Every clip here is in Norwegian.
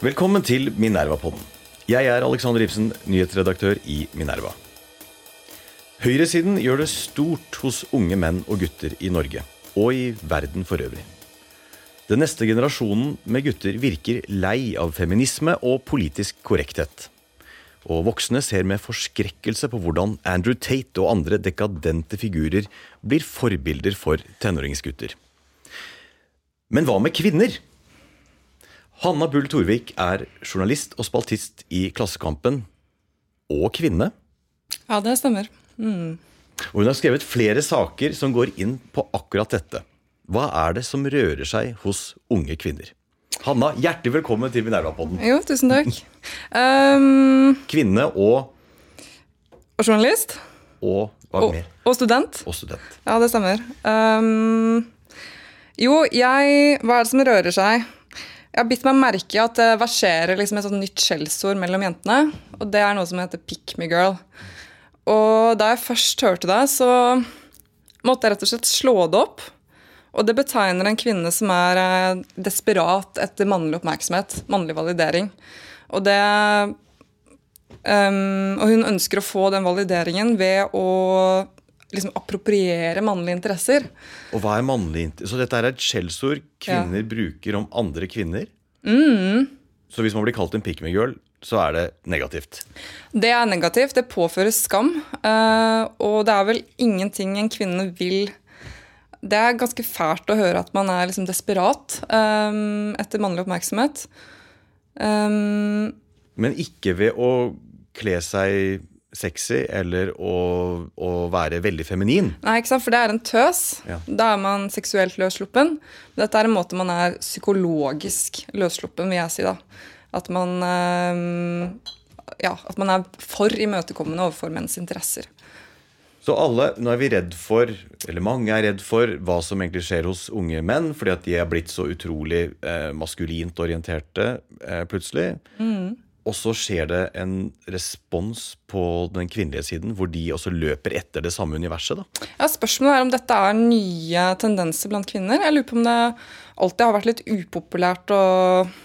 Velkommen til Minerva-podden. Jeg er Alexander Ibsen, nyhetsredaktør i Minerva. Høyresiden gjør det stort hos unge menn og gutter i Norge, og i verden for øvrig. Den neste generasjonen med gutter virker lei av feminisme og politisk korrekthet. Og voksne ser med forskrekkelse på hvordan Andrew Tate og andre dekadente figurer blir forbilder for tenåringsgutter. Men hva med kvinner? Hanna Bull Torvik er journalist og spaltist i Klassekampen, og kvinne. Ja, det stemmer. Mm. Og hun har skrevet flere saker som går inn på akkurat dette. Hva er det som rører seg hos unge kvinner? Hanna, hjertelig velkommen til Minerva-podden. Jo, tusen takk. Um, Kvinne og og journalist. Og hva Og, mer? og student. Og student. Ja, det stemmer. Um, jo, jeg Hva er det som rører seg? Jeg har bitt meg merke i at det verserer liksom et sånt nytt skjellsord mellom jentene. Og det er noe som heter pick me girl. Og da jeg først hørte det, så måtte jeg rett og slett slå det opp. Og det betegner en kvinne som er eh, desperat etter mannlig oppmerksomhet, mannlig validering. Og det um, Og hun ønsker å få den valideringen ved å liksom appropriere mannlige interesser. Og hva er mannlig interesser? Så dette er et skjellsord kvinner bruker om andre kvinner? Mm. Så hvis man blir kalt en pick me girl, så er det negativt? Det er negativt. Det påfører skam. eh, og det er vel ingenting en kvinne vil Det er ganske fælt å høre at man er liksom desperat eh, etter mannlig oppmerksomhet. Um, Men ikke ved å kle seg sexy eller å, å være veldig feminin. Nei, ikke sant? For det er en tøs. Ja. Da er man seksuelt løssluppen. Dette er en måte man er psykologisk løssluppen, vil jeg si. da. At man, øh, ja, at man er for imøtekommende overfor menns interesser. Så alle, nå er vi redd for, eller mange er redd for, hva som egentlig skjer hos unge menn, fordi at de er blitt så utrolig eh, maskulint orienterte eh, plutselig. Og så skjer det en respons på den kvinnelige siden, hvor de også løper etter det samme universet. da. Ja, Spørsmålet er om dette er nye tendenser blant kvinner. Jeg lurer på om det alltid har vært litt upopulært og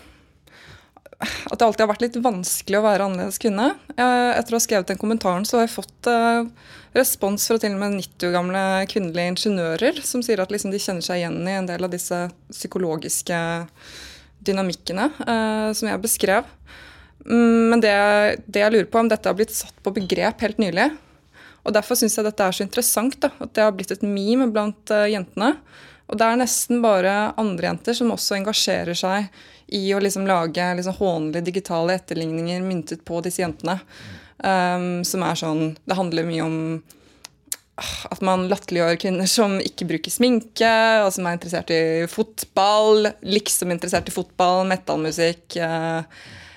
At det alltid har vært litt vanskelig å være annerledes kvinne. Etter å ha skrevet den kommentaren så har jeg fått eh, respons fra til og med 90 år gamle kvinnelige ingeniører som sier at liksom de kjenner seg igjen i en del av disse psykologiske dynamikkene eh, som jeg beskrev. Mm, Men det, det jeg lurer på, om dette har blitt satt på begrep helt nylig. Og Derfor syns jeg dette er så interessant. da, At det har blitt et meme blant uh, jentene. Og det er nesten bare andre jenter som også engasjerer seg i å liksom lage liksom hånlige digitale etterligninger myntet på disse jentene. Um, som er sånn Det handler mye om ah, at man latterliggjør kvinner som ikke bruker sminke, og som er interessert i fotball. Liksom interessert i fotball, metallmusikk. eh,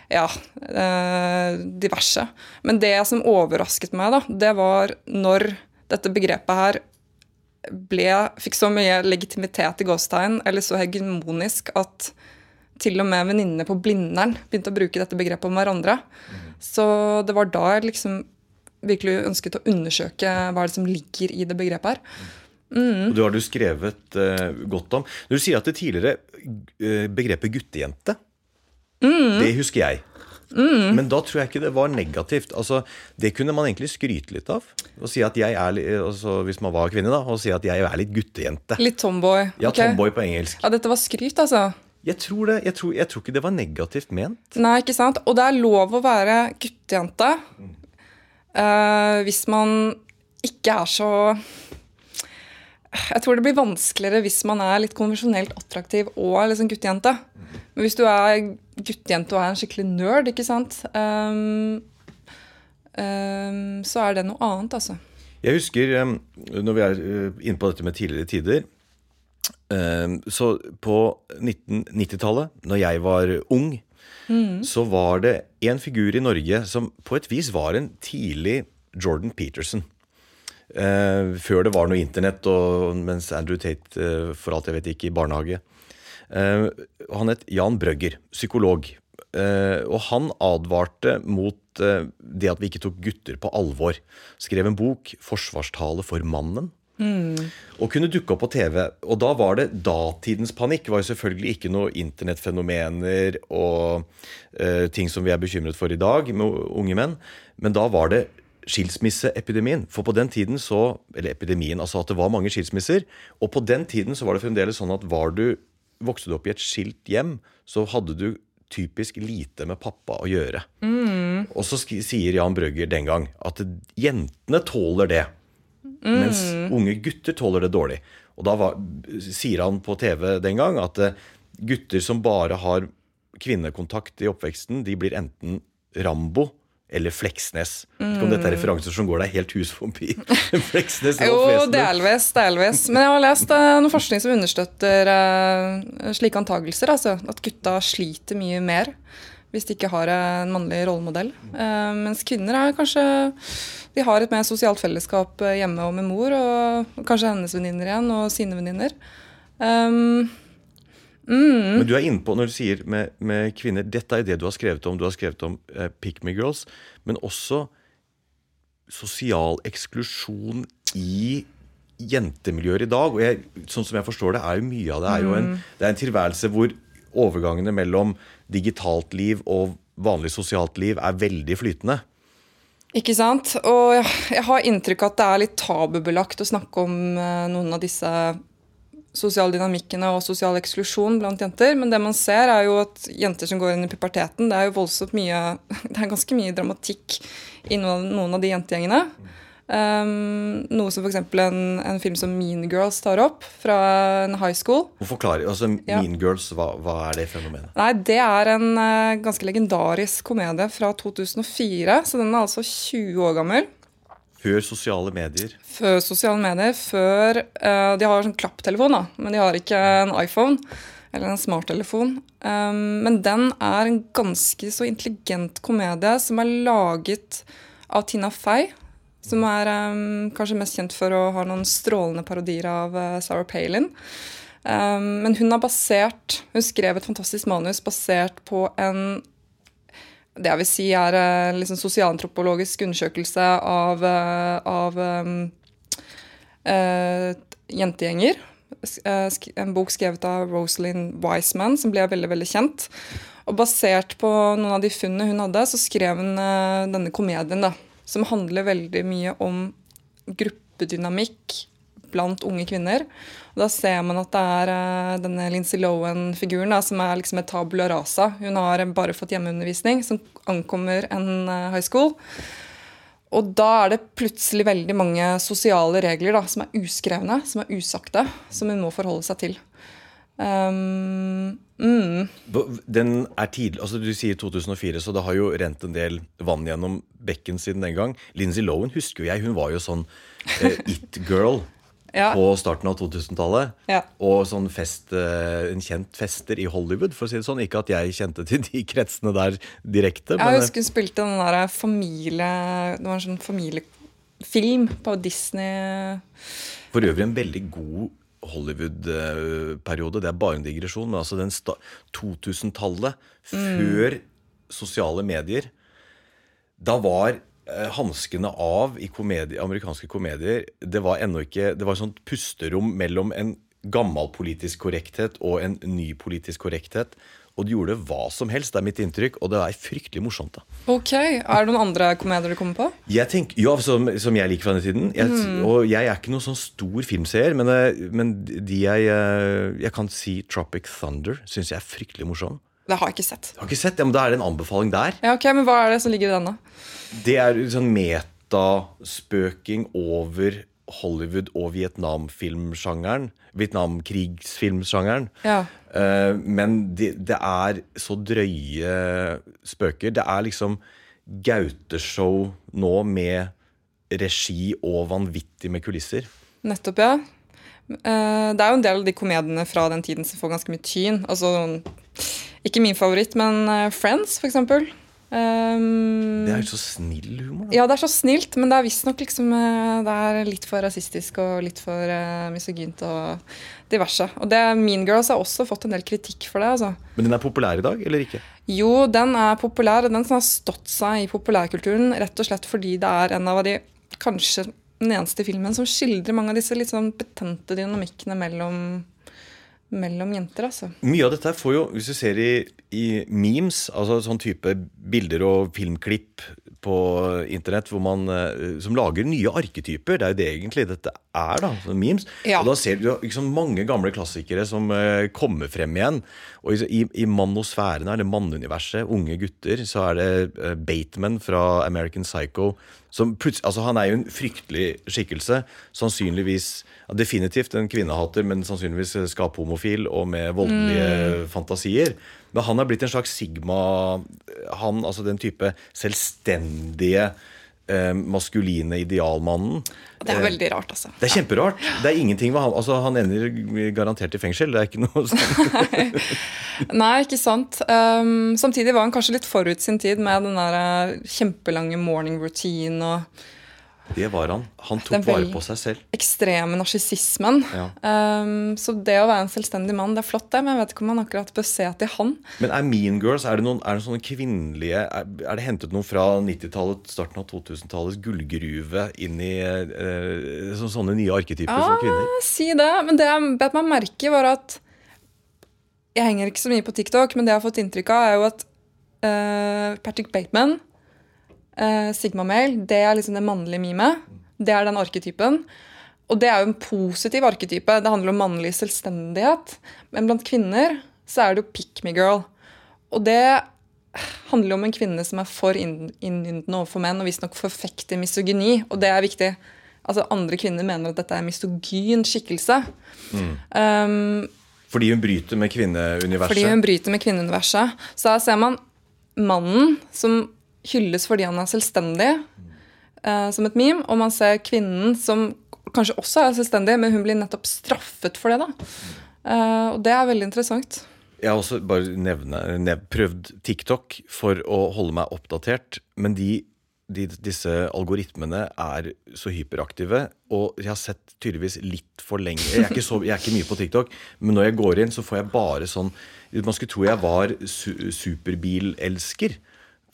ja, eh, diverse. Men det som overrasket meg, da, det var når dette begrepet her ble, fikk så mye legitimitet i gåstegn, eller så hegemonisk, at til og med venninnene på Blindern begynte å bruke dette begrepet om hverandre. Så det var da jeg liksom virkelig ønsket å undersøke hva er det som ligger i det begrepet her. Og det har du skrevet uh, godt om. Du sier at det tidligere uh, begrepet guttejente, det husker jeg. Men da tror jeg ikke det var negativt. Altså, Det kunne man egentlig skryte litt av. Og si at jeg er, altså, Hvis man var kvinne, da, og si at jeg er litt guttejente. Litt tomboy. Ja, okay. tomboy på engelsk. Ja, dette var skryt, altså. Jeg tror, det, jeg, tror, jeg tror ikke det var negativt ment. Nei, ikke sant? Og det er lov å være guttejente eh, hvis man ikke er så Jeg tror det blir vanskeligere hvis man er litt konvensjonelt attraktiv og er liksom guttejente. Men hvis du er guttejente og er en skikkelig nerd, ikke sant, um, um, så er det noe annet, altså. Jeg husker, um, når vi er eh, inne på dette med tidligere tider Så på 1990-tallet, når jeg var ung, så var det en figur i Norge som på et vis var en tidlig Jordan Peterson. Eh, før det var noe internett, og mens Andrew Tate, eh, for alt jeg vet, gikk i barnehage. Eh, han het Jan Brøgger, psykolog. Eh, og han advarte mot eh, det at vi ikke tok gutter på alvor. Skrev en bok, 'Forsvarstale for mannen'. Og kunne dukke opp på TV. Og da var det datidens panikk. Det var jo selvfølgelig ikke noe internettfenomener og eh, ting som vi er bekymret for i dag med unge menn. Men da var det skilsmisseepidemien. For på den tiden så Eller epidemien, altså at det var mange skilsmisser. Og på den tiden så var det fremdeles sånn at var du Vokste du opp i et skilt hjem, så hadde du typisk lite med pappa å gjøre. Og så sier Jan Brøgger den gang at jentene tåler det. Mens unge gutter tåler det dårlig. Og da var, sier han på TV den gang at eh, gutter som bare har kvinnekontakt i oppveksten, de blir enten Rambo eller Fleksnes. Ikke om dette er referanser som går deg helt hus forbi. Fleksnes Jo, delvis, delvis. Men jeg har lest uh, noe forskning som understøtter uh, slike antagelser. Altså, at gutta sliter mye mer hvis de ikke har en mannlig rollemodell. Uh, mens kvinner er kanskje De har et mer sosialt fellesskap hjemme og med mor, og kanskje hennes venninner igjen, og sine venninner. Um, Men du er inne på, når du sier med, med kvinner Dette er det du har skrevet om. Du har skrevet om eh, Pick Me Girls, men også sosial eksklusjon i jentemiljøer i dag. Og jeg, sånn som jeg forstår det, er jo mye av det er jo en, det er en tilværelse hvor overgangene mellom digitalt liv og vanlig sosialt liv er veldig flytende. Ikke sant? Og jeg, jeg har inntrykk av at det er litt tabubelagt å snakke om eh, noen av disse sosiale dynamikkene og sosial eksklusjon blant jenter. Men det man ser, er jo at jenter som går inn i puberteten, det er jo voldsomt mye Det er ganske mye dramatikk i noen, av de jentegjengene. Um, noe som f.eks. En, en film som Mean Girls tar opp, fra en high school. Og forklare, altså Ja. Mean Girls, hva, hva er det fenomenet? Nei, det er en uh, ganske legendarisk komedie fra 2004, så den er altså 20 år gammel. Før sosiale medier. før sosiale medier, før uh, De har sånn klapptelefon, da, men de har ikke en iPhone eller en smarttelefon. Um, men den er en ganske så intelligent komedie som er laget av Tina Fey. Som er um, kanskje mest kjent for å ha noen strålende parodier av uh, Sarah Palin. Um, men hun har basert Hun skrev et fantastisk manus basert på en det jeg vil si er en liksom sosialantropologisk undersøkelse av, eh, av um, uh, jentegjenger. Eh, En bok skrevet av Rosalind Wiseman, som ble veldig veldig kjent. Og basert på noen av de funnene hun hadde, så skrev hun eh, denne komedien, da, som handler veldig mye om gruppedynamikk blant unge kvinner. Og da ser man at det er eh, denne Lindsay Lohan-figuren som er liksom et tabula rasa. Hun har bare fått hjemmeundervisning, som ankommer en eh, high school. Og da er det plutselig veldig mange sosiale regler da, som er uskrevne, som er usagte, som hun må forholde seg til. Um, mm, Den er tidlig, altså Du sier 2004, så det har jo rent en del vann gjennom bekken siden den gang. Lindsay Lohan husker jo jeg, hun var jo sånn uh, it-girl Ja. på starten av 2000-tallet. Ja. Og sånn fest, eh, en kjent fester i Hollywood, for å si det sånn. Ikke at jeg kjente til de kretsene der direkte. jeg eh, husker hun spilte den der familie... Det var en sånn familiefilm på Disney. For øvrig en veldig god Hollywood-periode. Det er bare en digresjon, men altså den 2000-tallet, før sosiale medier, da var eh, hanskene av i komedie, amerikanske komedier. Det var ennå ikke Det var et sånt pusterom mellom en gammel politisk korrekthet og en ny politisk korrekthet. Og de gjorde hva som helst, det er mitt inntrykk, og det er fryktelig morsomt. da. Ok, Er det noen andre komedier du kommer på? Jeg tenker, ja, som, som jeg liker fra den tiden. Jeg, Og jeg er ikke noen sånn stor filmseer, men, eh, men de jeg eh, Jeg kan si Tropic Thunder syns jeg er fryktelig morsom. Det har jeg ikke sett. Jeg har ikke sett, ja, men Da er det en anbefaling der. Ja, ok, Men hva er det som ligger i denne? Det er sånn metaspøking over Hollywood- og Vietnamfilmsjangeren. Vietnamkrigsfilmsjangeren. Ja. Uh, men det, det er så drøye spøker. Det er liksom Gaute-show nå med regi og vanvittig med kulisser. Nettopp, ja. Uh, Det er jo en del av de komediene fra den tiden som får ganske mye tyn. Altså, Ikke min favoritt, men eh, Friends, for eksempel. Um, Det er jo så snill humor. Da. ja, det er så snilt, men det er visstnok liksom eh, Det er litt for rasistisk og litt for uh, misogynt og diverse. Og det, Mean Girls har også fått en del kritikk for det. altså. Men den er populær i dag, eller ikke? Jo, den er populær, den har stått seg i populærkulturen rett og slett fordi det er en av de kanskje den eneste filmen som skildrer mange av disse litt sånn betente dynamikkene mellom, mellom jenter. altså. Mye av dette får jo, hvis du ser i, i memes, altså sånn type bilder og filmklipp på internett hvor man, eh, som lager nye arketyper, det er jo det egentlig dette er, da, sånn memes. Ja. Og da ser du liksom mange gamle klassikere som uh, kommer frem igjen. Og i, i, i eller manneuniverset, unge gutter, så er det uh, Bateman fra American Psycho som plutselig, altså Han er jo en fryktelig skikkelse. Sannsynligvis ja, definitivt en kvinnehater, men sannsynligvis skaphomofil og med voldelige fantasier. Men han er blitt en slags sigma Han, altså den type selvstendige eh, maskuline idealmannen. Det er veldig rart, altså. Det er kjemperart. Det er ingenting med han Altså Han ender garantert i fengsel. Det er ikke noe sånn. Nei, ikke sant. Um, samtidig var han kanskje litt forut sin tid med den der eh, kjempelange morning routine og Det var han. Han tok vare på seg selv. ekstreme narsissismen. Ja. Um, så det å være en selvstendig mann, det er flott, det, men jeg vet ikke om man akkurat bør se til han. Men er Mean Girls er det, noen, er det sånne kvinnelige Er, er det hentet noe fra 90-tallet, starten av 2000-tallets gullgruve inn i uh, så, sånne nye arketyper som kvinner? Ja, si det. Men det jeg bet meg merke, var at Jeg henger ikke så mye på TikTok, men det jeg har fått inntrykk av, er jo at uh, Patrick Bateman, uh, Sigma Male, det er liksom det mannlige mimet. Det er den arketypen. Og det er jo en positiv arketype. Det handler om mannlig selvstendighet. Men blant kvinner så er det jo pick me girl. Og det handler om en kvinne som er for inn- overfor menn, og visstnok forfekter misogyni. Og det er viktig. Altså Andre kvinner mener at dette er en misogyn skikkelse. Um, Fordi hun bryter med kvinneuniverset? fordi hun bryter med kvinneuniverset. Så her ser man mannen som hylles fordi han er selvstendig, eh, som et meme, og man ser kvinnen som kanskje også er selvstendig, men hun blir nettopp straffet for det. da. Eh, og det er veldig interessant. Jeg har også bare nevne, nev, prøvd TikTok for å holde meg oppdatert, men de, de, disse algoritmene er så hyperaktive, og jeg har sett tydeligvis litt for lenge Jeg er så, jeg er ikke mye på TikTok, men når jeg går inn, så får jeg bare sånn Man skulle tro jeg var su, superbilelsker.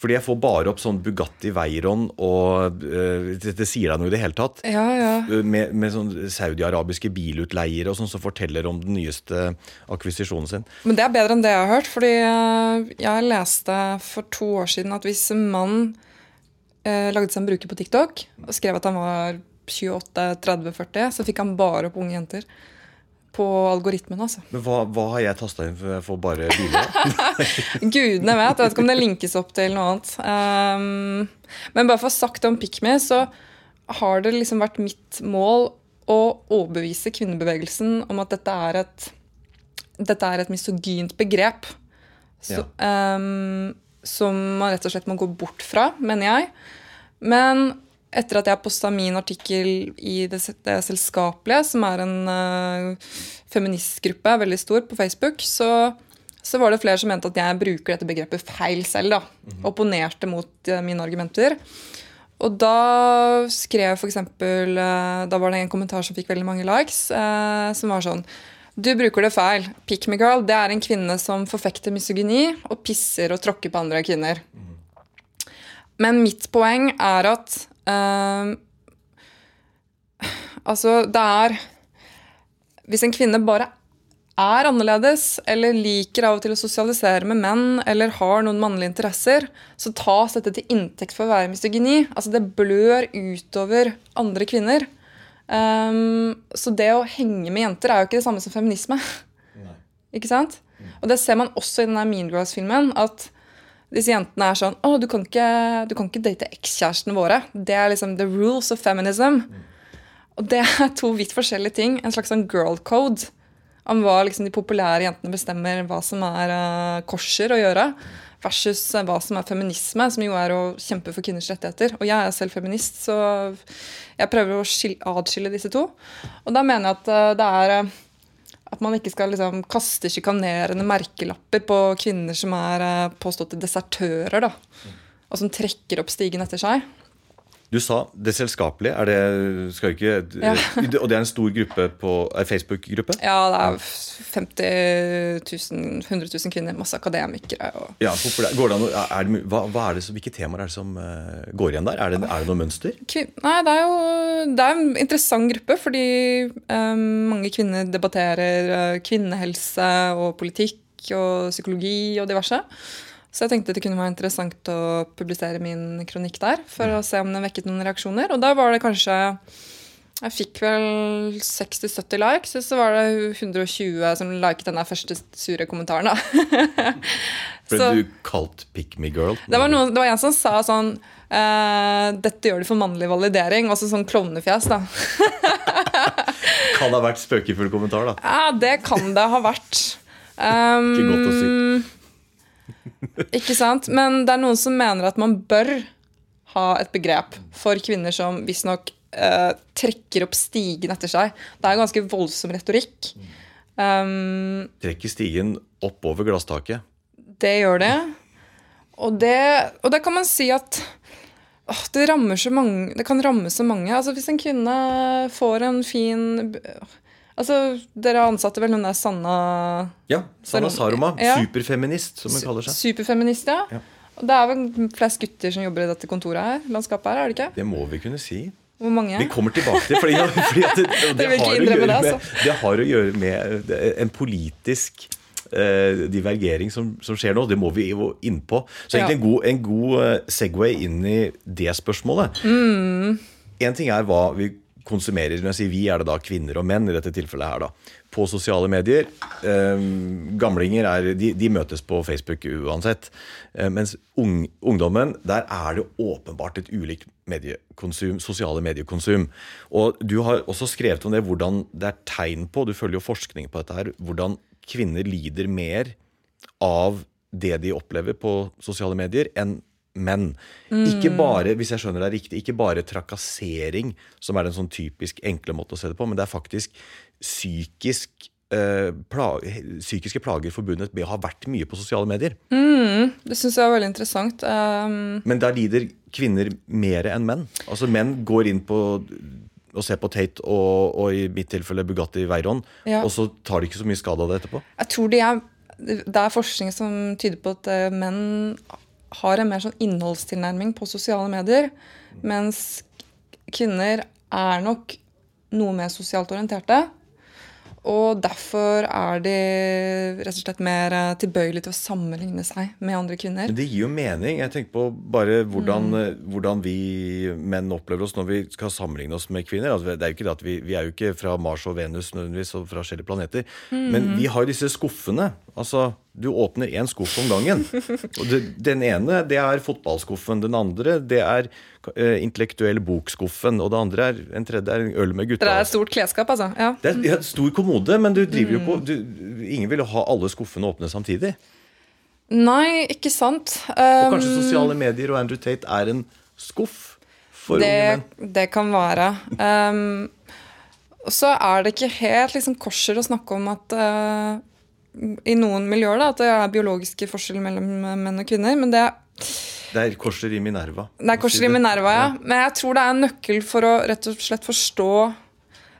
Fordi jeg får bare opp sånn Bugatti Veyron, og øh, det, sier deg noe i det hele tatt Ja, ja. med, med sånn saudiarabiske bilutleiere og sånn som forteller om den nyeste akvisisjonen sin. Men det er bedre enn det jeg har hørt. fordi eh, jeg leste for to år siden at hvis en mann eh, lagde seg en bruker på TikTok og skrev at han var 28-30-40, så fikk han bare opp unge jenter på algoritmen. altså. Men hva, hva har jeg tasta inn for, for bare biler? Gudene vet. Jeg vet ikke om det linkes opp til noe annet. Um, men bare for å ha sagt om PickMe, så har det liksom vært mitt mål å overbevise kvinnebevegelsen om at dette er et, dette er et misogynt begrep. Så, um, som man rett og slett må gå bort fra, mener jeg. Men etter at jeg posta min artikkel i det, det selskapelige, som er en uh, feministgruppe, veldig stor, på Facebook, så, så var det flere som mente at jeg bruker dette begrepet feil selv. da, Opponerte mot uh, mine argumenter. Og da skrev f.eks. uh, Da var det en kommentar som fikk veldig mange likes, uh, som var sånn Du bruker det feil. Pick me girl det er en kvinne som forfekter misogyni og pisser og tråkker på andre kvinner. Men mitt poeng er at eh, Altså, det er Hvis en kvinne bare er annerledes, eller liker av og til å sosialisere med menn, eller har noen mannlige interesser, så tas dette til inntekt for å være misogyni. Altså, det blør utover andre kvinner. Um, så det å henge med jenter er jo ikke det samme som feminisme. Ikke sant? Og det ser man også i denne Mean Girls-filmen. At disse jentene er sånn Å, du kan ikke, du kan ikke date ekskjærestene våre. Det er liksom the rules of feminism. Og det er to vidt forskjellige ting. En slags sånn girl code om hva liksom de populære jentene bestemmer hva som er uh, korser å gjøre, versus uh, hva som er feminisme, som jo er å kjempe for kvinners rettigheter. Og jeg er selv feminist, så jeg prøver å skil- adskille disse to. Og da mener jeg at uh, det er at man ikke skal liksom kaste sjikanerende merkelapper på kvinner som er eh, påståtte desertører, da. Og som trekker opp stigen etter seg. Du sa det selskapelige. Er det skal ikke, Ja. Og det er en stor gruppe på Facebook-gruppe? Ja, det er 50 000, 100 000 kvinner, masse akademikere og Ja. Går det er det, hva, hva er det hvilke temaer er det som eh, går igjen der? Er det, er det noe mønster? Nei, det er jo det er en interessant gruppe, fordi um, mange kvinner debatterer eh, kvinnehelse og politikk og psykologi og diverse. Så jeg tenkte det kunne være interessant å publisere min kronikk der, for å se om den vekket noen reaksjoner. Og da var det kanskje Jeg fikk vel 60-70 likes, og så var det 120 som liket den første sure kommentaren, da. Ble Så- du kalt pick me girl? Det var, noen, det var en som sa sånn eh, Dette gjør du for mannlig validering. Også sånn klovnefjes, da. Kan det ha vært spøkefull kommentar, da. Ja, det kan det ha vært. Um, Ikke godt å si. Ikke sant? Men det er noen som mener at man bør ha et begrep for kvinner som visstnok uh, trekker opp stigen etter seg. Det er ganske voldsom retorikk. Um, Trekker stigen oppover glasstaket. Det gjør det. Og det, og det kan man si at åh, det, så mange, det kan ramme så mange. Altså Hvis en kvinne får en fin Altså, Dere ansatte vel hun der Sanna Ja, Sanna Saroma. ja. Superfeminist, som hun kaller seg. Superfeminist, ja. Ja. Og det er vel flest gutter som jobber i dette kontoret her? landskapet her, er det ikke? Det må vi kunne si. Hvor mange? Vi kommer tilbake til fordi, fordi at det, det, har med, altså. det har å gjøre med en politisk eh, divergering som, som skjer nå. Det må vi jo inn på. Så egentlig en god, en god eh, Segway inn i det spørsmålet. Mm. En ting er hva vi konsumerer. Når jeg sier vi, er det da kvinner og menn i dette tilfellet her, da. På sosiale medier. Eh, gamlinger er, de, de møtes på Facebook uansett. Eh, mens ung, ungdommen, der er det åpenbart et ulikt mediekonsum, sosiale mediekonsum. Og du har også skrevet om det, hvordan det er tegn på, du følger jo forskning på dette her, hvordan kvinner lider mer av det de opplever på sosiale medier, enn menn. Ikke bare, hvis jeg skjønner det riktig, ikke bare trakassering, som er den sånn typisk enkle måte å se det på, men det er faktisk psykisk eh, pla psykiske plager forbundet med å ha vært mye på sosiale medier. Det syns jeg er veldig interessant. Um, Men der lider kvinner mer enn menn. Altså Menn går inn på og ser på Tate og, og i mitt tilfelle Bugatti Veyron, Ja. og så tar de ikke så mye skade av det etterpå. jeg tror de er, Det er forskning som tyder på at eh, menn har en mer sånn innholdstilnærming på sosiale medier, mens kvinner er nok noe mer sosialt orienterte. Og derfor er de rett og slett mer eh, tilbøyelige til å sammenligne seg med andre kvinner. Men det gir jo mening. Jeg tenker på bare hvordan, Mm. eh, hvordan vi menn opplever oss når vi skal sammenligne oss med kvinner. Altså, det er jo ikke det at vi, vi er jo ikke fra Mars og Venus nødvendigvis og fra forskjellige planeter. Mm. Men vi har jo disse skuffene. Altså, du åpner én skuff om gangen. Og det, den ene det er fotballskuffen. Den andre det er eh, intellektuell bokskuffen. Og det andre er en tredje er øl med gutta. Det er stort klesskap, altså. Ja. Det er ja, stor kommode, men du driver jo Mm. på du, Ingen vil ha alle skuffene åpne samtidig. Nei, ikke sant. Og Um, kanskje sosiale medier og Andrew Tate er en skuff for unge menn. det, det kan være. Um, så er det ikke helt liksom, korser å snakke om at uh, i noen miljøer da, at det er biologiske forskjeller mellom uh, menn og kvinner. Men det, Det er korser i Minerva. det er korser i Minerva, ja. Men jeg tror det er en nøkkel for å rett og slett forstå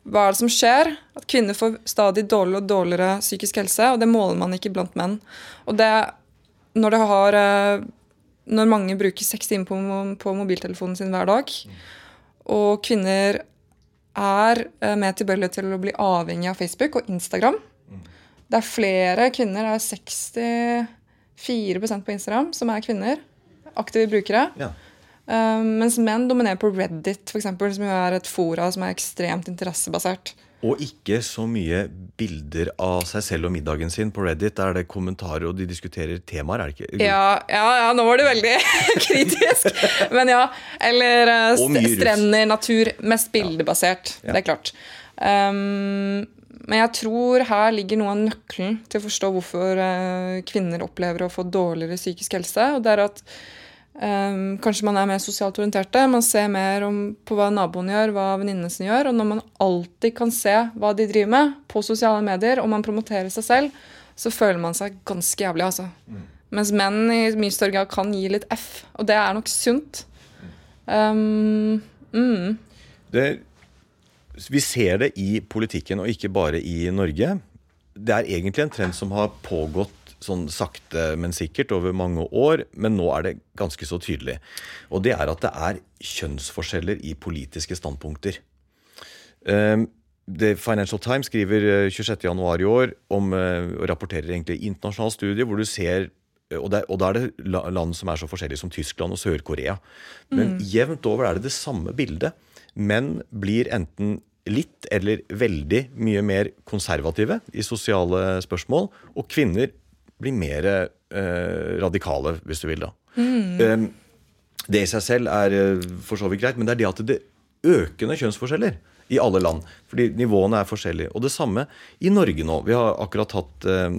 hva er det som skjer. At kvinner får stadig dårligere og dårligere psykisk helse, og det måler man ikke blant menn. Og det, når det har uh, Når mange bruker seks timer på, på mobiltelefonen sin hver dag, og kvinner er eh, mer tilbøyelige til å bli avhengig av Facebook og Instagram. Det er flere kvinner, det er 64% på Instagram som er kvinner. Aktive brukere. Ja. Um, mens menn dominerer på Reddit, for eksempel, som er et fora som er ekstremt interessebasert. Og ikke så mye bilder av seg selv og middagen sin på Reddit. Der er det kommentarer, og de diskuterer temaer, er det ikke? Ja, ja, ja nå var du veldig kritisk. Men ja. Eller eh, st strender, natur. Mest bildebasert. Ja. Det er klart. Um, men jeg tror her ligger noe av nøkkelen til å forstå hvorfor eh, kvinner opplever å få dårligere psykisk helse. Og det er at Um, kanskje man er mer sosialt orienterte. Man ser mer om, på hva naboen gjør, hva venninnene sine gjør. Og når man alltid kan se hva de driver med på sosiale medier, og man promoterer seg selv, så føler man seg ganske jævlig, altså. Mm. Mens menn i mye større grad kan gi litt F, og det er nok sunt. Um, mm. det, vi ser det i politikken, og ikke bare i Norge. Det er egentlig en trend som har pågått sånn sakte, men sikkert over mange år. Men nå er det ganske så tydelig. Og det er at det er kjønnsforskjeller i politiske standpunkter. Um, The Financial Times skriver 26.1 eh, i år om, eh, og rapporterer egentlig internasjonal studie hvor du ser eh, og, der, og da er det land som er så forskjellige som Tyskland og Sør-Korea. Men mm. jevnt over er det det samme bildet. Menn blir enten litt eller veldig mye mer konservative i sosiale spørsmål. Og kvinner blir mer eh, radikale, hvis du vil. da. Mm. Um, det i seg selv er uh, for så vidt greit, men det er det at det økende kjønnsforskjeller i alle land. Fordi nivåene er forskjellige. Og det samme i Norge nå. Vi har akkurat hatt eh,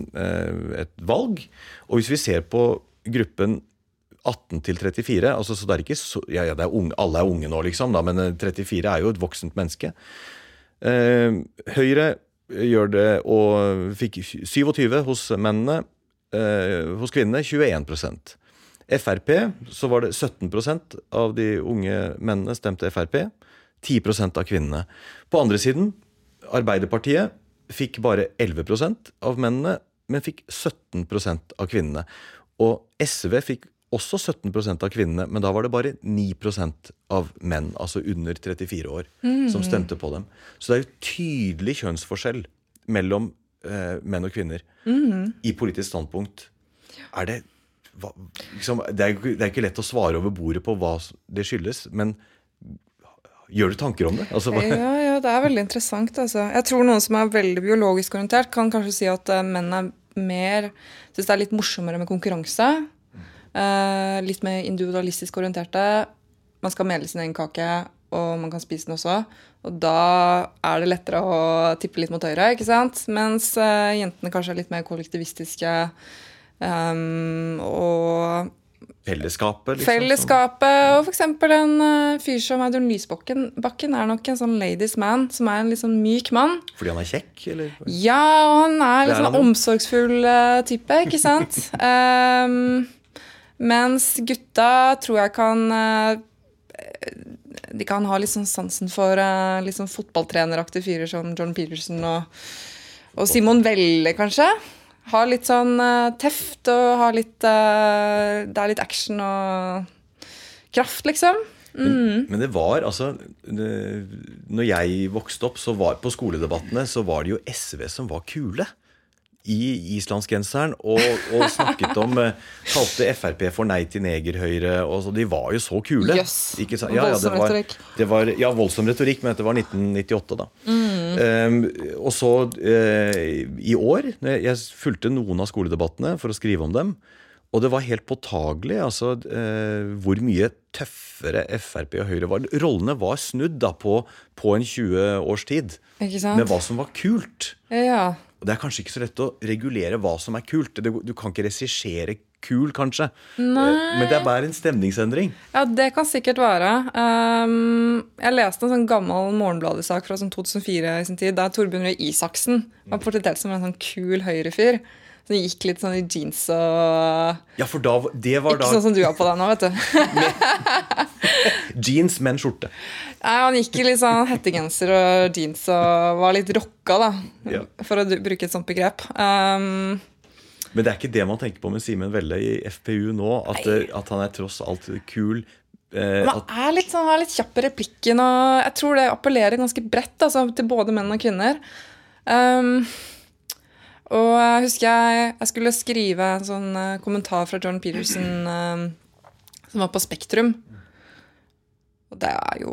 et valg. Og hvis vi ser på gruppen 18 til 34 altså så det er ikke så, ja, ja, er unge, Alle er unge nå, liksom, da, men 34 er jo et voksent menneske. Eh, Høyre gjør det og fikk 27 hos mennene eh, hos kvinnene 21% Frp så var det 17% av de unge mennene stemte Frp. 10% av kvinnene. På andre siden, Arbeiderpartiet fikk bare 11% av mennene, men fikk 17% av kvinnene. Og SV fikk også 17% av kvinnene, men da var det bare 9% av menn, altså under 34 år, mm. som stemte på dem. Så det er jo tydelig kjønnsforskjell mellom eh, menn og kvinner mm. i politisk standpunkt. Er det hva, liksom, det, er, det, er, ikke lett å svare over bordet på hva det skyldes, men gjør du tanker om det? Altså, ja, ja, det er veldig interessant. Altså. Jeg tror noen som er veldig biologisk orientert, kan kanskje si at uh, menn er mer Syns det er litt morsommere med konkurranse. Uh, litt mer individualistisk orienterte. Man skal mele sin egen kake og man kan spise den også. Og da er det lettere å tippe litt mot høyre, ikke sant? Mens uh, jentene kanskje er litt mer kollektivistiske. Um, og Fellesskapet, liksom? Fellesskapet, og f.eks. en uh, fyr som Audun Lysbakken Bakken er nok en sånn ladies man, som er en litt sånn myk mann. Fordi han er kjekk, eller? Ja, og han er litt sånn omsorgsfull uh, type, ikke sant? um, mens gutta tror jeg kan uh, de kan ha litt sånn sansen for uh, litt sånn fotballtreneraktige fyrer som John Peterson og, og Simon Velle, kanskje. Har litt sånn uh, teft og har litt Det er litt action og kraft, liksom. Mm. Men, men, det var altså det, Når jeg vokste opp, så var på skoledebattene så var det jo SV som var kule i islandsgenseren og, og, snakket om eh, Kalte Frp for Nei til negerhøyre. Og så, de var jo så kule. Yes. Ikke, ja, ja, voldsom retorikk. Det var, ja, voldsom retorikk, men dette var 1998, da. Mm. Um, og så uh, i år Jeg fulgte noen av skoledebattene for å skrive om dem. Og det var helt påtagelig altså, uh, hvor mye tøffere Frp og Høyre var. Rollene var snudd da på, på en 20 års tid. Med hva som var kult. Ja. Og Det er kanskje ikke så lett å regulere hva som er kult. Du kan ikke regissere kul, kanskje. Nei. Eh, men det er bare en stemningsendring. Ja, det kan sikkert være. Um, jeg leste en sånn gammel Morgenbladet-sak fra sånn 2004 i sin tid, der Torbjørn Røe Isaksen var portrettert som en sånn kul høyrefyr. Det gikk litt sånn i jeans og Ja, for da, det var Ikke da sånn som du har på deg nå, vet du. jeans, men skjorte. Nei, Han gikk i litt sånn hettegenser og jeans og var litt rocka, da. Ja. For å bruke et sånt begrep. Um, men det er ikke det man tenker på med Simen Velle i FPU nå? At, at han er tross alt kul? Eh, han er litt, sånn, er litt kjapp i replikken, og jeg tror det appellerer ganske bredt altså, til både menn og kvinner. Um, og jeg husker jeg, jeg skulle skrive en sånn uh, kommentar fra John Peterson um, som var på Spektrum. Det er jo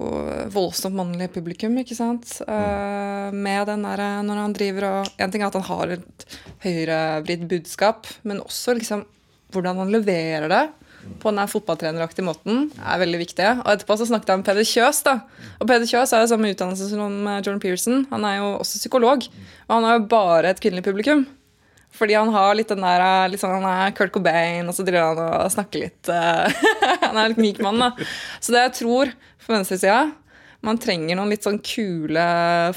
voldsomt mannlig publikum, ikke sant. Uh, med den der, når han driver og En ting er at han har et høyrevridd budskap, men også liksom hvordan han leverer det på den fotballtreneraktige måten er veldig viktig. Og etterpå så snakket jeg med Peder Kjøs. da. Og Peder Kjøs har jo samme utdannelse som Jordan Pearson. Han er jo også psykolog. Og han har jo bare et kvinnelig publikum. Fordi han har litt den der liksom, Han er Kurt Cobain, og så driver han og snakker litt eh, Han er litt myk mann, da. Så det jeg tror for venstresida Man trenger noen litt sånn kule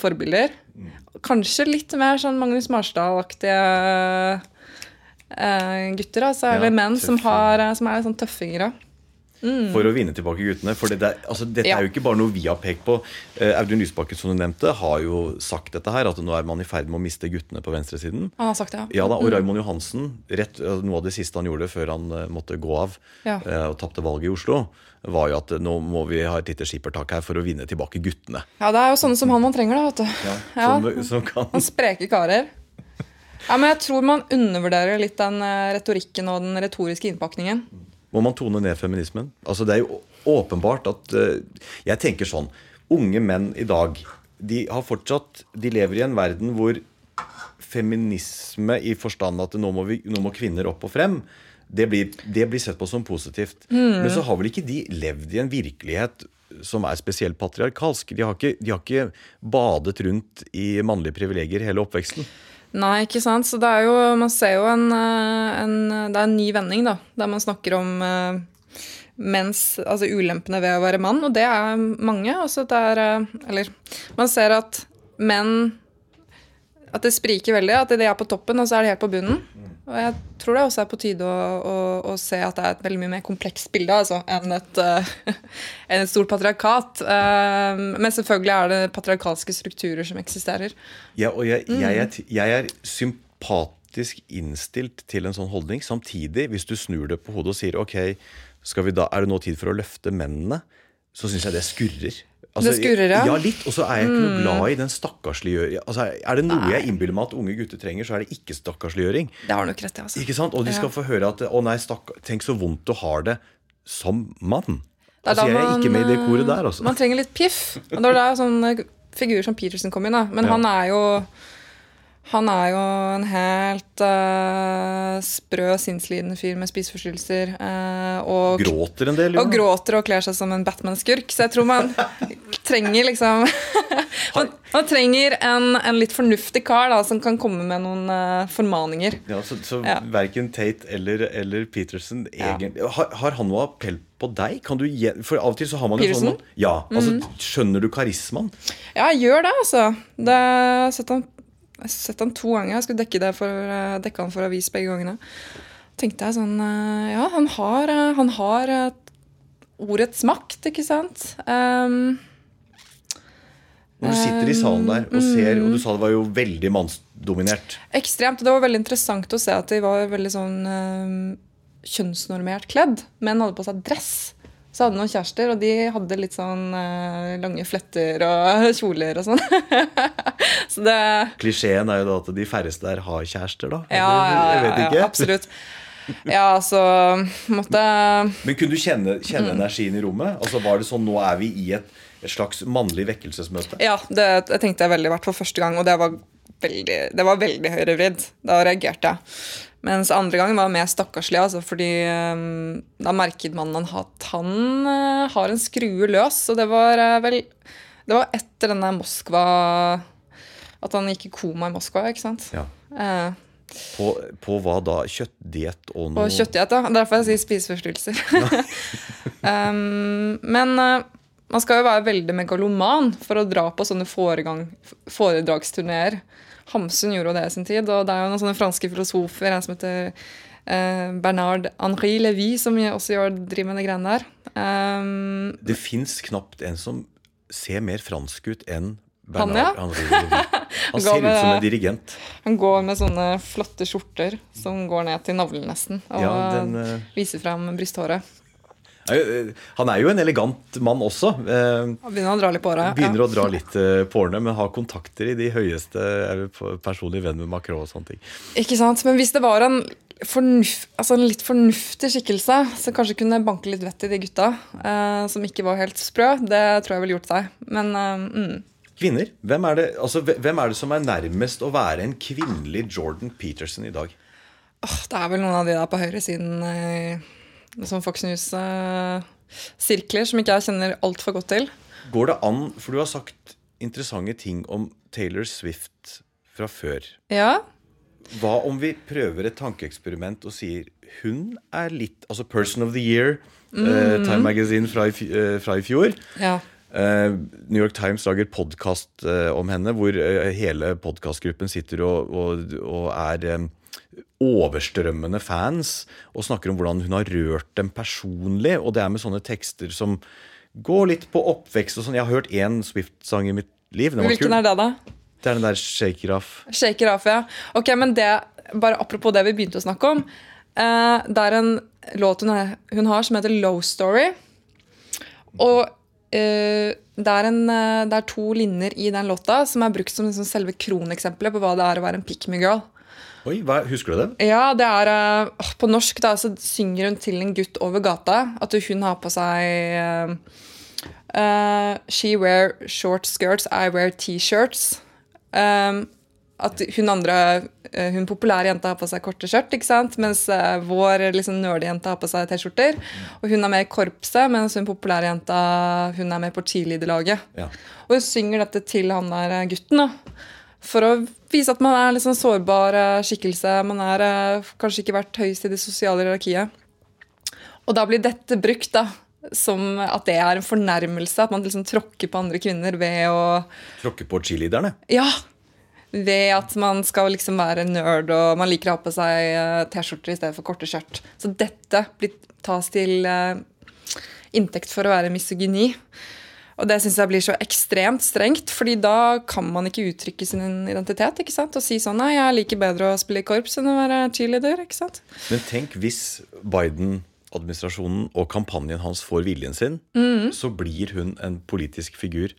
forbilder. Kanskje litt mer sånn Magnus Marsdal-aktige eh, gutter. Altså, Ja, eller menn som, har, som er litt sånn tøffinger. Da. for å vinne tilbake guttene. For det der, altså, dette Ja. er jo ikke bare noe vi har pekt på. Eh, Audun Lysbakken som du nevnte, har jo sagt dette her, at nå er man i ferd med å miste guttene på venstresiden. Han har sagt det, Ja ja da, og Raymond Johansen, rett, noe av det siste han gjorde før han eh, måtte gå av Ja. eh, og tapte valget i Oslo, var jo at nå må vi ha et lite skippertak her for å vinne tilbake guttene. Ja, det er jo sånne som han man trenger, da. vet du. Ja. Som, som kan Han spreke karer. Ja, men jeg tror man undervurderer litt den retorikken og den retoriske innpakningen. Må man tone ned feminismen? Altså Det er jo åpenbart at eh, Jeg tenker sånn Unge menn i dag De har fortsatt De lever i en verden hvor feminisme i forstand at nå må, vi, nå må kvinner opp og frem det blir, det blir sett på som positivt. Men så har vel ikke de levd i en virkelighet som er spesielt patriarkalsk. De har ikke, de har ikke badet rundt i mannlige privilegier hele oppveksten. Nei, ikke sant. Så det er jo Man ser jo en, eh, en Det er en ny vending, da. Der man snakker om eh, menns Altså ulempene ved å være mann, og det er mange. Også det er eh, Eller man ser at menn At det spriker veldig. At de er på toppen, og så er de helt på bunnen. Og jeg tror det også er på tide å, å, å se at det er et veldig mye mer komplekst bilde altså, enn, et, uh, enn et stort patriarkat. Uh, men selvfølgelig er det patriarkalske strukturer som eksisterer. Ja, og jeg, Mm. jeg, er, jeg er sympatisk innstilt til en sånn holdning. Samtidig, hvis du snur det på hodet og sier ok, vi da, er det nå tid for å løfte mennene, så syns jeg det skurrer. Altså, Det skurrer, ja. Mm. Ja, litt. Og så er jeg ikke noe glad i den stakkarsliggjøring. Altså, er det noe jeg innbiller meg at unge gutter trenger, så er det ikke stakkarsliggjøring. Det har nok rett altså. Ikke sant? Og de skal Ja. få høre at å nei, stakkar, tenk så vondt du har det som mann. Det Altså, jeg er man, ikke med i det koret der, altså. Man trenger litt piff. Og det er da sånn figur som Peterson kom inn, da. Men Ja. han er jo han er jo en helt uh, sprø, sinnslidende fyr med spiseforstyrrelser. Uh, og, Gråter en del. jo. og gråter og kler seg som en Batman-skurk. Så jeg tror man trenger liksom man, man trenger en, en litt fornuftig kar da, som kan komme med noen uh, formaninger. Ja, så så Ja. verken Tate eller, eller Peterson Ja. har, har han noe appell på deg? Kan du for av og til så har man jo Peterson? Mm. sånn Ja, altså Skjønner du karismaen? Ja, jeg gjør det, altså. Det, setter han, jeg har sett han to ganger. Jeg skulle dekke, det for, eh, dekke han for avis begge gangene. tenkte jeg sånn eh, Ja, han har, eh, han har ordets makt, ikke sant? Um, Når du sitter i salen der og ser, Mm. og du sa det var jo veldig mannsdominert. ekstremt. Og det var veldig interessant å se at de var veldig sånn eh, kjønnsnormert kledd. Menn hadde på seg dress. Så hadde de noen kjærester, og de hadde litt sånn eh, lange fletter og kjoler og sånn. så det Klisjeen er jo da at de færreste der har kjærester, da. Ja, ja, ja, ja, absolutt. Ja, altså måtte Men kunne du kjenne, kjenne Mm. energien i rommet? Altså Var det sånn nå er vi i et, et slags mannlig vekkelsesmøte? Ja, det det tenkte jeg veldig, hvert for første gang, og det var veldig, det var veldig høyrevridd. Da reagerte jeg. Mens andre gangen var mer stakkarslig, altså, fordi um, da merket man at han uh, har en skrue løs. Og det var uh, vel Det var etter denne Moskva At han gikk i koma i Moskva, ikke sant? Ja. Uh, På, på hva da? Kjøttdiett og noe På kjøttdiett, ja. Derfor jeg sier spiseforstyrrelser. um, men uh, man skal jo være veldig megaloman for å dra på sånne foredragsturneer. Hamsun gjorde jo det i sin tid, og det er jo noen sånne franske filosofer, en som heter eh, Bernard Henri Lévy, som også gjør, driver med de greiene der. Um, Det fins knapt en som ser mer fransk ut enn Han, ja. Bernard Henri Lévy. Han ser ser ut som en dirigent. han går med sånne flotte skjorter som går ned til navlen nesten, og Ja, den, eh, viser fram brysthåret. Eh, Han er jo en elegant mann også. Eh, Han begynner å dra litt på året. Begynner å dra litt eh, på årene, men har kontakter i de høyeste Er personlig venn med Macron og sånne ting. Ikke sant? Men hvis det var en, fornuft, altså en litt fornuftig skikkelse som kanskje kunne banke litt vett i de gutta, eh, som ikke var helt sprø, det tror jeg ville gjort seg. Men mm. Kvinner, hvem er, det, altså, hvem er det som er nærmest å være en kvinnelig Jordan Peterson i dag? Oh, det er vel noen av de der på høyresiden eh, som Fox News-sirkler, som ikke jeg kjenner altfor godt til. Går det an, for du har sagt interessante ting om Taylor Swift fra før. Ja, Hva om vi prøver et tankeeksperiment og sier hun er litt Altså Person of the Year, eh, Time Magazine fra i, eh, fra i fjor. Ja. Eh, New York Times lager podkast om henne, hvor eh, hele podkastgruppen sitter og, og, og er eh, overstrømmende fans og snakker om hvordan hun har rørt dem personlig. Og det er med sånne tekster som går litt på oppvekst og sånn. Jeg har hørt én Swift-sang i mitt liv. Hvilken kul. er det, da? Det er den der Shake It Off. Shaker off, ja. Ok, men det, bare apropos det vi begynte å snakke om. Eh, det er en låt hun, er, hun har som heter Low Story. Og eh, det, er en, eh, det er to linjer i den låta som er brukt som liksom selve kroneksempelet på hva det er å være en pick me girl. Oi, hva, Husker du det? Ja, det er uh, På norsk da, så synger hun til en gutt over gata at hun har på seg eh, She wear short skirts, I wear T-shirts. Um, at hun andre, hun populære jenta har på seg korte skjørt, ikke sant? mens vår liksom nerdejente har på seg T-skjorter. Og hun er med i korpset, mens hun populære jenta hun er med på cheerleaderlaget. Ja. Og hun synger dette til han der gutten. da. For å vise at man er en litt sånn sårbar eh, skikkelse. Man er eh, kanskje ikke vært høyest i det sosiale hierarkiet. Og da blir dette brukt da, som at det er en fornærmelse. At man liksom tråkker på andre kvinner ved å Tråkke på cheerleaderne. Ja! Ved at man skal liksom være nerd og man liker å ha på seg eh, T-skjorter i stedet for korte skjørt. Så dette blir, tas til inntekt for å være misogyni. Og det syns jeg blir så ekstremt strengt, fordi da kan man ikke uttrykke sin identitet. ikke sant? Og si sånn Nei, jeg liker bedre å spille i korps enn å være cheerleader. ikke sant? Men tenk hvis Biden-administrasjonen og kampanjen hans får viljen sin, så blir hun en politisk figur.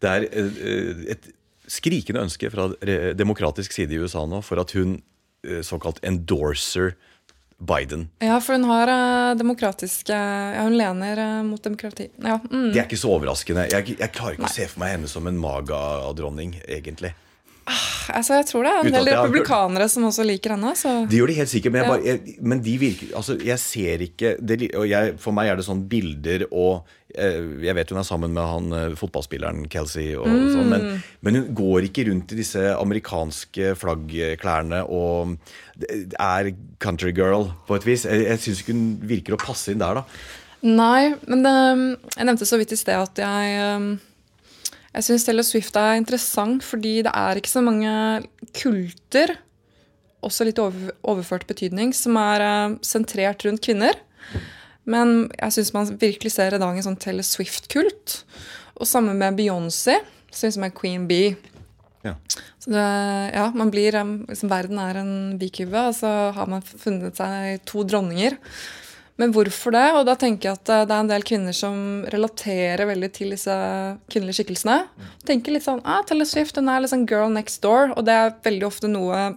Det er eh, et skrikende ønske fra demokratisk side i USA nå for at hun eh, såkalt endorser Biden. Ja, for hun har eh, demokratiske Ja, hun lener eh, mot demokrati. Ja, mm. Det er ikke så overraskende. Jeg, jeg klarer ikke å se for meg henne som en maga-dronning, egentlig. Altså, jeg tror det er en del republikanere som også liker henne. så... De gjør det helt sikkert, men, jeg bare, jeg, men de virker Altså, jeg ser ikke det, og jeg, For meg er det sånn bilder og Jeg vet hun er sammen med han eh, fotballspilleren Kelsey, og sånn, men, men hun går ikke rundt i disse amerikanske flaggklærne og er country girl på et vis. Jeg, jeg syns ikke hun virker å passe inn der, da. Nei, men det, jeg nevnte så vidt i sted at jeg um, Jeg syns Taylor Swift er interessant fordi det er ikke så mange kulter, også litt over, overført betydning, som er uh, sentrert rundt kvinner. Men jeg syns man virkelig ser i dag en sånn Taylor Swift-kult. Og sammen med Beyoncé, som er Queen Bee. Ja. Så det, ja, man blir, um, liksom, Verden er en bikube, og så har man funnet seg to dronninger. Men hvorfor det? Og da tenker jeg at eh, det er en del kvinner som relaterer veldig til disse kvinnelige skikkelsene. Tenker litt sånn ah, Taylor Swift hun er liksom girl next door, og det er veldig ofte noe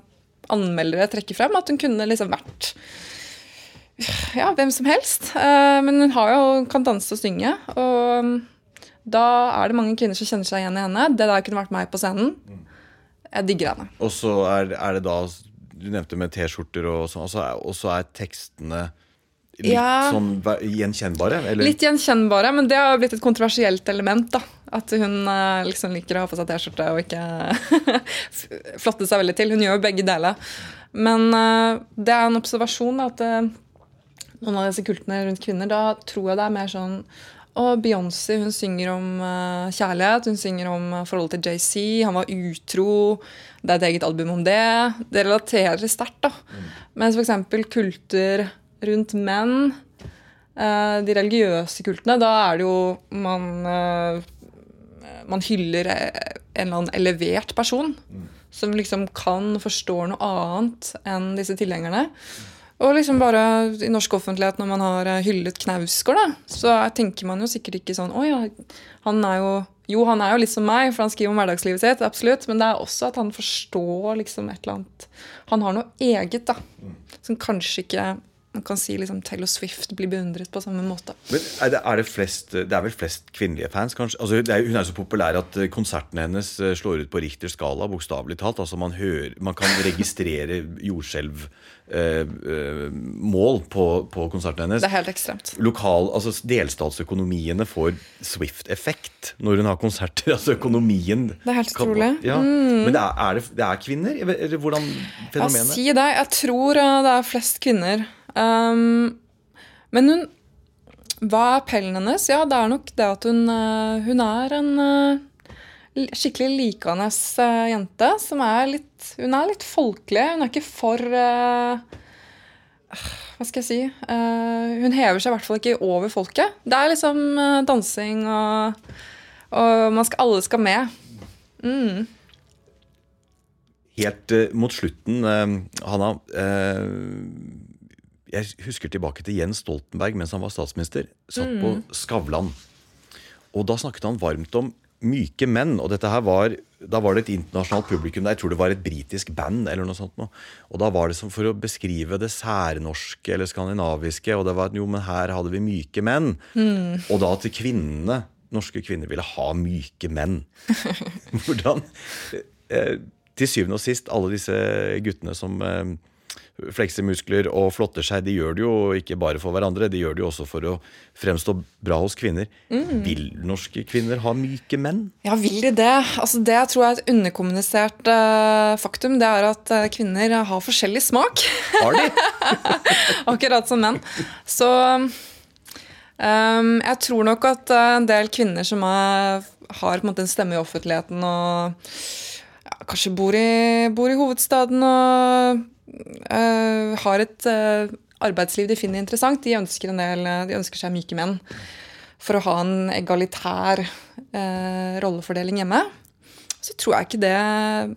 anmeldere trekker frem. At hun kunne liksom vært ja, hvem som helst. Eh, Men hun har jo, kan danse og synge. Og mm, da er det mange kvinner som kjenner seg igjen i henne. Det der kunne vært meg på scenen. Jeg digger henne. Og så er, er det da Du nevnte med T-skjorter og sånn, og så er, er tekstene litt Ja. sånn gjenkjennbare? Eller? Litt gjenkjennbare, men det har blitt et kontroversielt element. da. At hun eh, liksom liker å ha på seg T-skjorte og ikke flotte seg veldig til. Hun gjør jo begge deler. Men eh, det er en observasjon da, at noen av disse kultene rundt kvinner, da tror jeg det er mer sånn og Beyoncé hun synger om uh, kjærlighet, hun synger om uh, forholdet til JC. Han var utro. Det er et eget album om det. Det relaterer sterkt. da. Mens f.eks. kulter rundt menn, uh, de religiøse kultene, da er det jo man Man hyller en eller annen elevert person. Som liksom kan forstå noe annet enn disse tilhengerne. Og liksom bare i norsk offentlighet, når man har eh, hyllet Knausgård, da, så tenker man jo sikkert ikke sånn Å ja, han er jo Jo, han er jo litt som meg, for han skriver om hverdagslivet sitt, absolutt, men det er også at han forstår liksom et eller annet. Han har noe eget, da, som kanskje ikke man kan si liksom Taylor Swift blir beundret på samme måte. Men er det, er det, flest, det er vel flest kvinnelige fans, kanskje? Altså, er, hun er så populær at konserten konsertene hennes eh, slår ut på Richters skala, bokstavelig talt. Altså, man, hører, man kan registrere jordskjelvmål eh, eh, på, på, konsertene hennes. Det er helt ekstremt. Lokal, altså Delstatsøkonomiene får Swift-effekt når hun har konserter. altså økonomien Det er helt utrolig. Ja. Mm. Men det er, er, det, det er kvinner? Eller hvordan fenomenet? Ja, si det. Jeg tror det er flest kvinner. Um, men hun Hva er appellen hennes? Ja, det er nok det at hun, uh, hun er en uh, skikkelig likende uh, jente. Som er litt Hun er litt folkelig. Hun er ikke for Hva skal jeg si? hun hever seg i hvert fall ikke over folket. Det er liksom dansing og, og skal, alle skal med. Mm. Helt mot slutten, Hanna jeg husker tilbake til Jens Stoltenberg mens han var statsminister. Satt på mm. Skavlan. Og da snakket han varmt om myke menn. Og dette her var, da var det et internasjonalt publikum der. Jeg tror det var et britisk band. eller noe sånt. Og da var det som for å beskrive det særnorske eller skandinaviske. Og det var at jo, men her hadde vi myke menn. Mm. Og da til kvinnene. Norske kvinner ville ha myke menn. Hvordan eh, Til syvende og sist, alle disse guttene som eh, flekser muskler og flotter seg, de gjør det jo ikke bare for hverandre, de gjør det jo også for å fremstå bra hos kvinner. Mm. Vil norske kvinner ha myke menn? Ja, vil de det? Altså, det jeg tror er et underkommunisert uh, faktum, det er at uh, kvinner har forskjellig smak. Har de? Akkurat som menn. Så um, jeg tror nok at uh, en del kvinner som er, har en, måte, en stemme i offentligheten og ja, kanskje bor i, bor i hovedstaden og har et uh, arbeidsliv de finner interessant. De ønsker, del, eh, de ønsker seg myke menn for å ha en egalitær uh, rollefordeling hjemme. Så tror jeg ikke det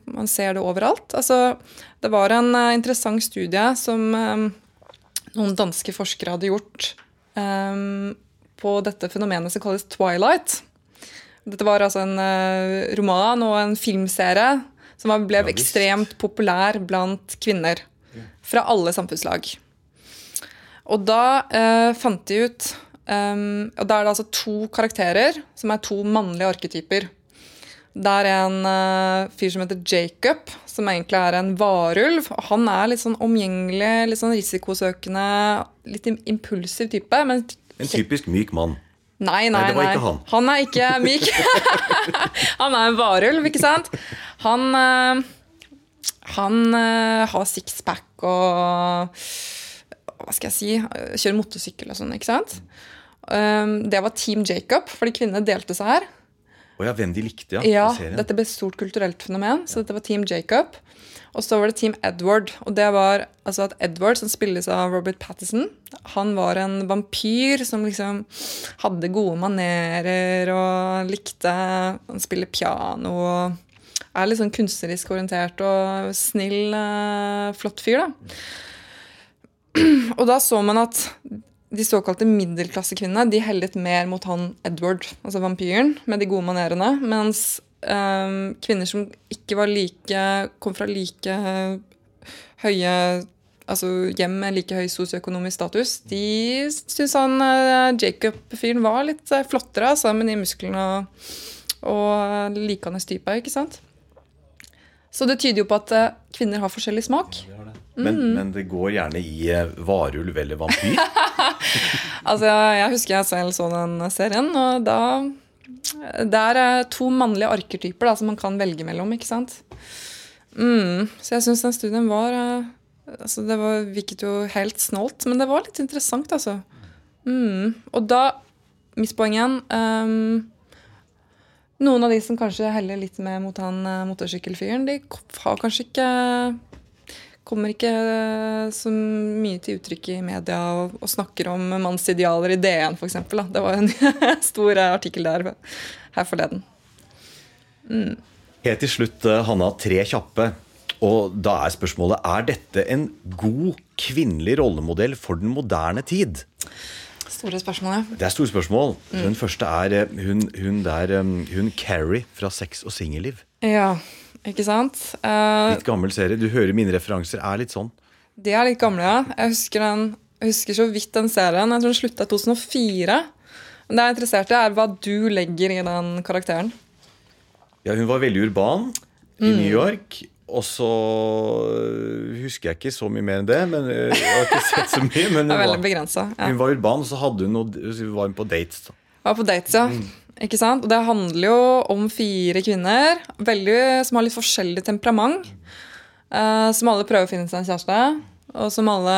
man ser det overalt. Altså, det var en interessant studie som noen danske forskere hadde gjort på dette fenomenet som kalles twilight. Dette var altså en roman og en filmserie som ble ekstremt populær blant kvinner. Fra alle samfunnslag. Og da eh, fant de ut um, Og da er det altså to karakterer som er to mannlige arketyper. Det er en uh, fyr som heter Jacob, som egentlig er en varulv. Han er litt sånn omgjengelig, litt sånn risikosøkende, litt impulsiv type. Men en typisk myk mann. Nei, nei, nei. Han. Han er ikke myk. han er en varulv, ikke sant? Han, uh, han uh, har sixpack og Hva skal jeg si? Kjører motorsykkel og sånn, ikke sant? Um, det var Team Jacob, fordi kvinnene delte seg her. Oh ja, hvem de likte, ja. ja dette ble et stort kulturelt fenomen. Så dette var Team Jacob. Og så var det Team Edward. Og det var altså at Edward, som spilles av Robert Pattison, han var en vampyr som liksom hadde gode manerer og likte å spille piano. og er litt sånn kunstnerisk orientert og snill, uh, flott fyr, da. Og da så man at de såkalte middelklassekvinnene de hellet mer mot han Edward, altså vampyren, med de gode manerene. Mens um, kvinner som ikke var like kom fra like høye altså hjem med like høy sosioøkonomisk status, de syntes han uh, Jacob-fyren var litt flottere altså, med de musklene og, og likende type. ikke sant? Så det tyder jo på at uh, kvinner har forskjellig smak. Ja, det. Men, mm. men, det går gjerne i varulv eller vampyr? altså, jeg husker jeg selv så den serien, og da det er eh, to mannlige arketyper da, som man kan velge mellom. ikke sant? Mm, så jeg syns den studien var eh, altså Det var, virket jo helt snålt, men det var litt interessant, altså. Mm, og da, mitt poeng igjen um, Noen av de som kanskje heller litt mer mot han motorsykkelfyren, de har kanskje ikke kommer ikke eh, så mye til uttrykk i media og, og snakker om mannsidealer i DN f.eks. Det var en stor artikkel der her forleden. Mm. Helt til slutt, eh, Hanna, tre kjappe. Og da er spørsmålet er dette en god kvinnelig rollemodell for den moderne tid. Store spørsmål, ja. Det er store spørsmål. Mm. Den første er eh, hun, hun der hun Carrie fra Sex og singelliv. Ja, ikke sant? Uh, litt gammel serie. Du hører mine referanser er litt sånn. De er litt gamle, ja. Jeg husker den Jeg husker så vidt den serien. Jeg tror den slutta i 2004. Men det jeg er interessert i, er hva du legger i den karakteren. Ja, hun var veldig urban i Mm. New York. Og så øh, husker jeg ikke så mye mer enn det. Men øh, Jeg har ikke sett så mye. Men hun var. Hun var urban, og så hadde hun noe, var hun på dates. Da. Var på dates, ja. Ikke sant? Og det handler jo om fire kvinner veldig, som har litt forskjellig temperament. Uh, som alle prøver å finne seg en kjæreste. Og som alle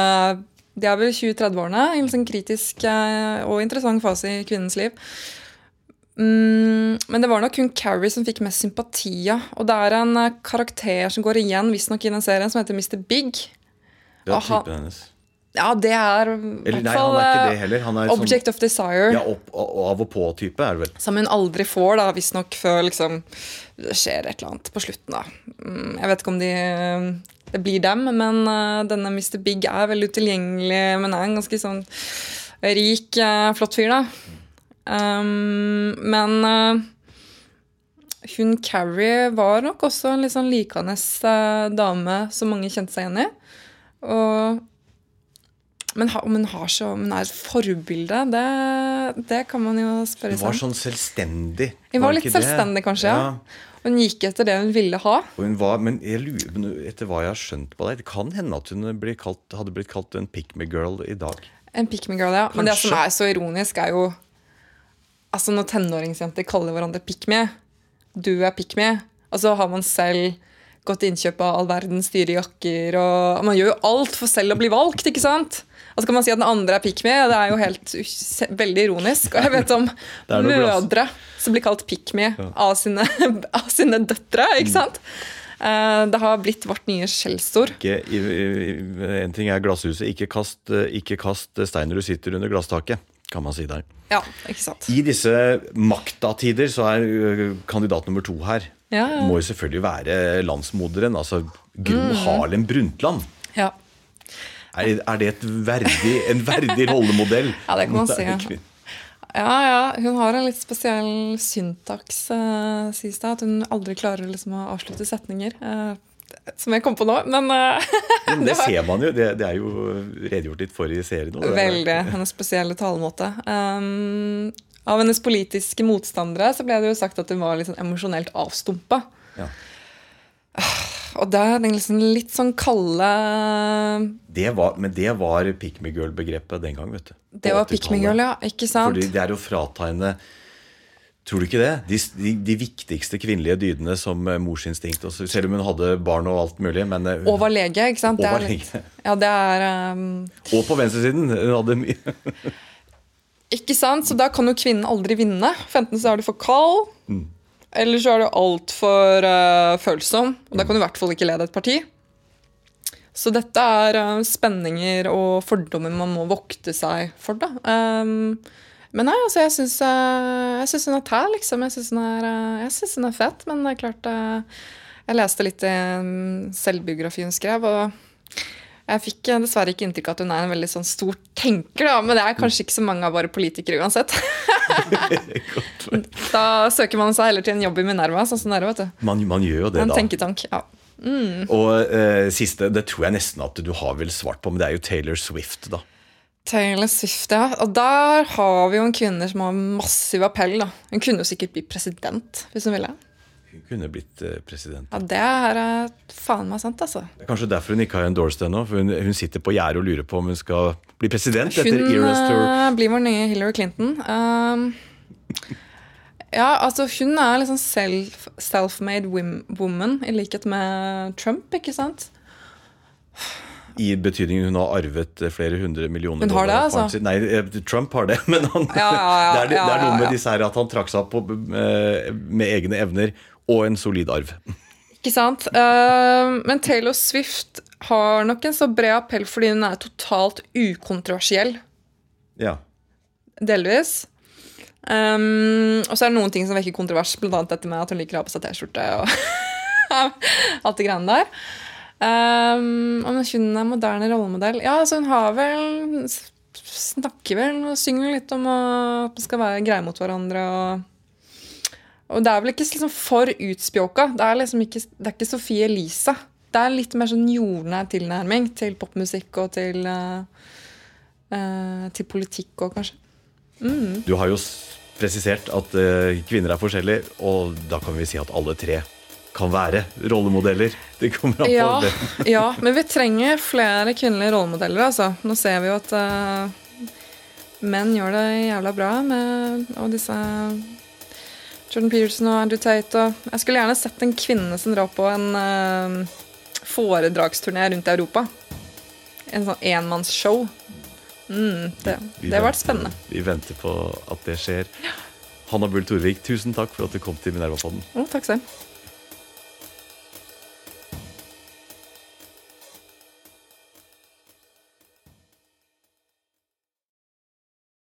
De er vel 20-30-årene. I en sånn kritisk uh, og interessant fase i kvinnens liv. Mm, men det var nok hun Carrie som fikk mest sympati. ja. Og det er en eh, karakter som går igjen visstnok i den serien, som heter Mr. Big. Det er typen hennes. Ja, det er i hvert fall eh, det heller. Han sånn Object of Desire. ja, opp, av og på-type, er det vel. Som hun aldri får, da, visstnok før liksom, det skjer et eller annet på slutten. da. Mm, Jeg vet ikke om de, det blir dem, men eh, denne Mr. Big er veldig utilgjengelig. Men er en ganske sånn rik, eh, flott fyr, da. Um, men uh, hun Carrie var nok også en litt sånn likende uh, dame som mange kjente seg igjen i. Og men, ha, om hun har så, om hun er et forbilde, det, det kan man jo spørre seg Hun var sånn selvstendig. Hun var var litt selvstendig, det? kanskje. ja. Hun gikk etter det hun ville ha. Hun var, men jeg lurer, etter hva jeg har skjønt på deg, det kan hende at hun ble kalt, hadde blitt kalt en pick me girl i dag. En pick me girl, ja. Men det som er så ironisk, er jo Altså Når tenåringsjenter kaller hverandre pick me, du er pick me, og så har man selv gått til innkjøp av all verdens dyre jakker, og man gjør jo alt for selv å bli valgt, ikke sant? Og så kan man si at den andre er pick me, det er jo helt veldig ironisk. Og jeg vet om mødre som blir kalt pick me av, sine, av sine døtre, ikke Mm. sant? Eh, Det har blitt vårt nye skjellsord. En ting er glasshuset, ikke kast, eh, ikke kast steiner du sitter under glasstaket, kan man si der. Ja, ikke sant? I disse maktatider så er kandidat nummer to her. Ja, ja. Må jo selvfølgelig være landsmoderen, altså Gro Mm. Harlem Brundtland. Ja. Er, er det et verdig, en verdig rollemodell? Ja, det kan man si, ja. Ja. Hun har en litt spesiell syntaks, uh, sies det. At hun aldri klarer liksom, å avslutte setninger. eh, som jeg kom på nå. Men eh, det det var ser man jo. Det, det er jo redegjort litt for i serien. Er- veldig hennes spesielle talemåte. Um, av hennes politiske motstandere så ble det jo sagt at hun var litt sånn emosjonelt avstumpa. Ja. Og det er den liksom litt sånn kalde Det var, men det var pick me girl-begrepet den gang, vet du. Det var pick me girl, ja. Ikke sant? Fordi det er å frata henne Tror du ikke det? De, de, de viktigste kvinnelige dydene som eh, morsinstinkt. Også, selv om hun hadde barn og alt mulig. Men, eh, Og var lege, ikke sant? Det er litt- Ja, det er um, og på venstresiden. Hun hadde mye Ikke sant? Så da kan jo kvinnen aldri vinne. For enten så er du for kald, eller så er du altfor uh, følsom. Og da kan du i hvert fall ikke lede et parti. Så dette er uh, spenninger og fordommer man må vokte seg for, da. Um, men nei, altså, jeg syns hun er tær, liksom. Jeg syns hun, eh, hun er fett. Men det er klart eh, Jeg leste litt i en selvbiografi hun skrev, og jeg fikk eh, dessverre ikke inntrykk av at hun er en veldig sånn stor tenker, da. Men det er kanskje ikke så mange av våre politikere uansett. da søker man seg heller til en jobb i Minerva, sånn som dere, vet du. man, man gjør jo det, En da. tenketank. ja. Og eh, siste, det tror jeg nesten at du har vel svart på, men det er jo Taylor Swift, da. Taylor Swift, ja. Og der har vi jo en kvinne som har massiv appell. da. Hun kunne jo sikkert blitt president hvis hun ville. Hun kunne blitt eh, president. Ja, Det er eh, faen meg sant, altså. Det er kanskje derfor hun ikke har endorsed ennå. For hun, hun sitter på gjerdet og lurer på om hun skal bli president etter Hun Eras Tour. Hun blir vår nye Hillary Clinton. Um, ja, altså hun er liksom self, self-made self woman, i likhet med Trump, ikke sant? I betydningen hun har arvet eh, flere hundre millioner Hun har det, dollar altså? Nei, eh, Trump har det, men han, Ja, ja, det, er, det noe med disse her at han trakk seg opp på, eh, med egne evner og en solid arv. Ikke sant? Uh, men Taylor Swift har nok en så bred appell fordi hun er totalt ukontroversiell. Ja. Delvis. Um, og så er det noen ting som vekker kontrovers, bl.a. dette med at hun liker å ha på seg T-skjorte og alt det greiene der. Um, om hun er moderne rollemodell Ja, altså hun har vel Snakker vel og synger litt om at man skal være greie mot hverandre. Og, og det er vel ikke liksom for utspjåka. Det er liksom ikke, det er ikke Sophie Elise. Det er litt mer sånn jordnær tilnærming til popmusikk og til uh, uh, til politikk òg, kanskje. Du har jo presisert at uh, kvinner er forskjellige, og da kan vi si at alle tre kan være rollemodeller. Det kommer an på Ja, det. ja, men vi trenger flere kvinnelige rollemodeller, altså. Nå ser vi jo at uh, menn gjør det jævla bra med og disse Jordan Peterson og Andrew Tate og Jeg skulle gjerne sett en kvinne som drar på en uh, foredragsturné rundt i Europa. En sånn enmannsshow. Mm, det Vi det har vært spennende. Vi venter på at det skjer. Hanna Bull Torvik, tusen takk for at du kom til Minervapodden. Oh, takk selv.